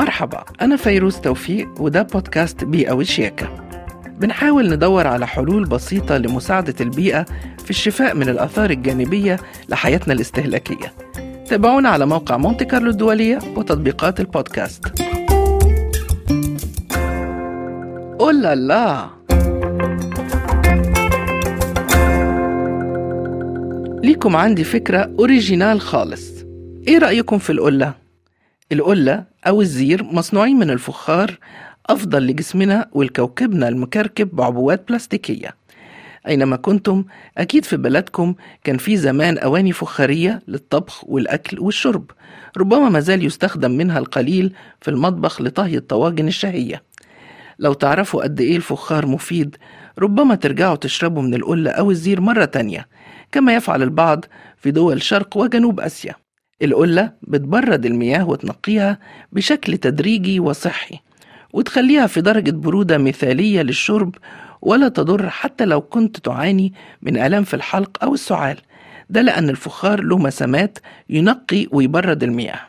مرحبا أنا فيروز توفيق وده بودكاست بيئة وشياكة. بنحاول ندور على حلول بسيطة لمساعدة البيئة في الشفاء من الآثار الجانبية لحياتنا الاستهلاكية. تابعونا على موقع مونتي كارلو الدولية وتطبيقات البودكاست. Oh la la! ليكم عندي فكرة original خالص. إيه رأيكم في القلة؟ القلة أو الزير مصنوعين من الفخار أفضل لجسمنا ولكوكبنا المكركب بعبوات بلاستيكية. أينما كنتم أكيد في بلدكم كان في زمان أواني فخارية للطبخ والأكل والشرب ربما ما زال يستخدم منها القليل في المطبخ لطهي الطواجن الشهية. لو تعرفوا قد إيه الفخار مفيد ربما ترجعوا تشربوا من القلة أو الزير مرة تانية كما يفعل البعض في دول شرق وجنوب آسيا. القلة بتبرد المياه وتنقيها بشكل تدريجي وصحي وتخليها في درجة برودة مثالية للشرب ولا تضر حتى لو كنت تعاني من آلام في الحلق أو السعال. ده لأن الفخار له مسامات ينقي ويبرد المياه.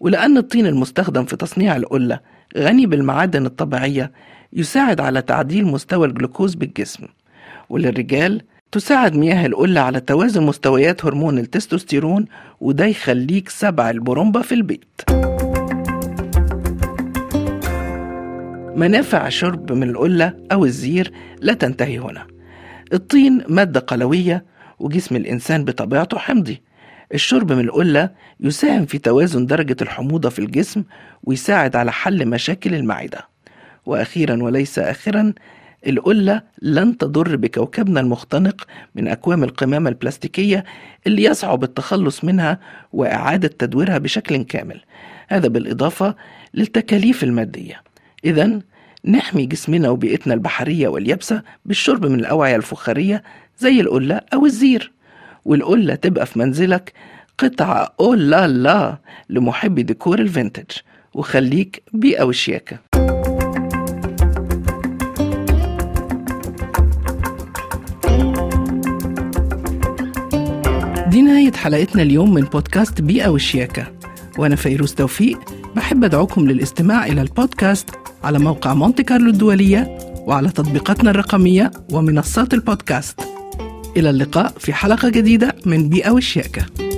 ولأن الطين المستخدم في تصنيع القلة غني بالمعادن الطبيعية يساعد على تعديل مستوى الجلوكوز بالجسم. وللرجال تساعد مياه القلة على توازن مستويات هرمون التستوستيرون وده يخليك سبع البرومبا في البيت. منافع شرب من القلة أو الزير لا تنتهي هنا. الطين مادة قلوية وجسم الإنسان بطبيعته حمضي. الشرب من القلة يساهم في توازن درجة الحموضة في الجسم ويساعد على حل مشاكل المعدة. وأخيرا وليس آخرا القلة لن تضر بكوكبنا المختنق من أكوام القمامة البلاستيكية اللي يصعب التخلص منها وإعادة تدويرها بشكل كامل. هذا بالإضافة للتكاليف المادية. إذا نحمي جسمنا وبيئتنا البحرية واليابسة بالشرب من الأوعية الفخارية زي القلة أو الزير. والقلة تبقى في منزلك قطعة أولا لا لمحبي ديكور ال vintage. وخليك بيئة وشياكة. نهاية حلقتنا اليوم من بودكاست بيئة وشياكة. وأنا فيروز توفيق بحب أدعوكم للاستماع إلى البودكاست على موقع مونتي كارلو الدولية وعلى تطبيقاتنا الرقمية ومنصات البودكاست. إلى اللقاء في حلقة جديدة من بيئة وشياكة.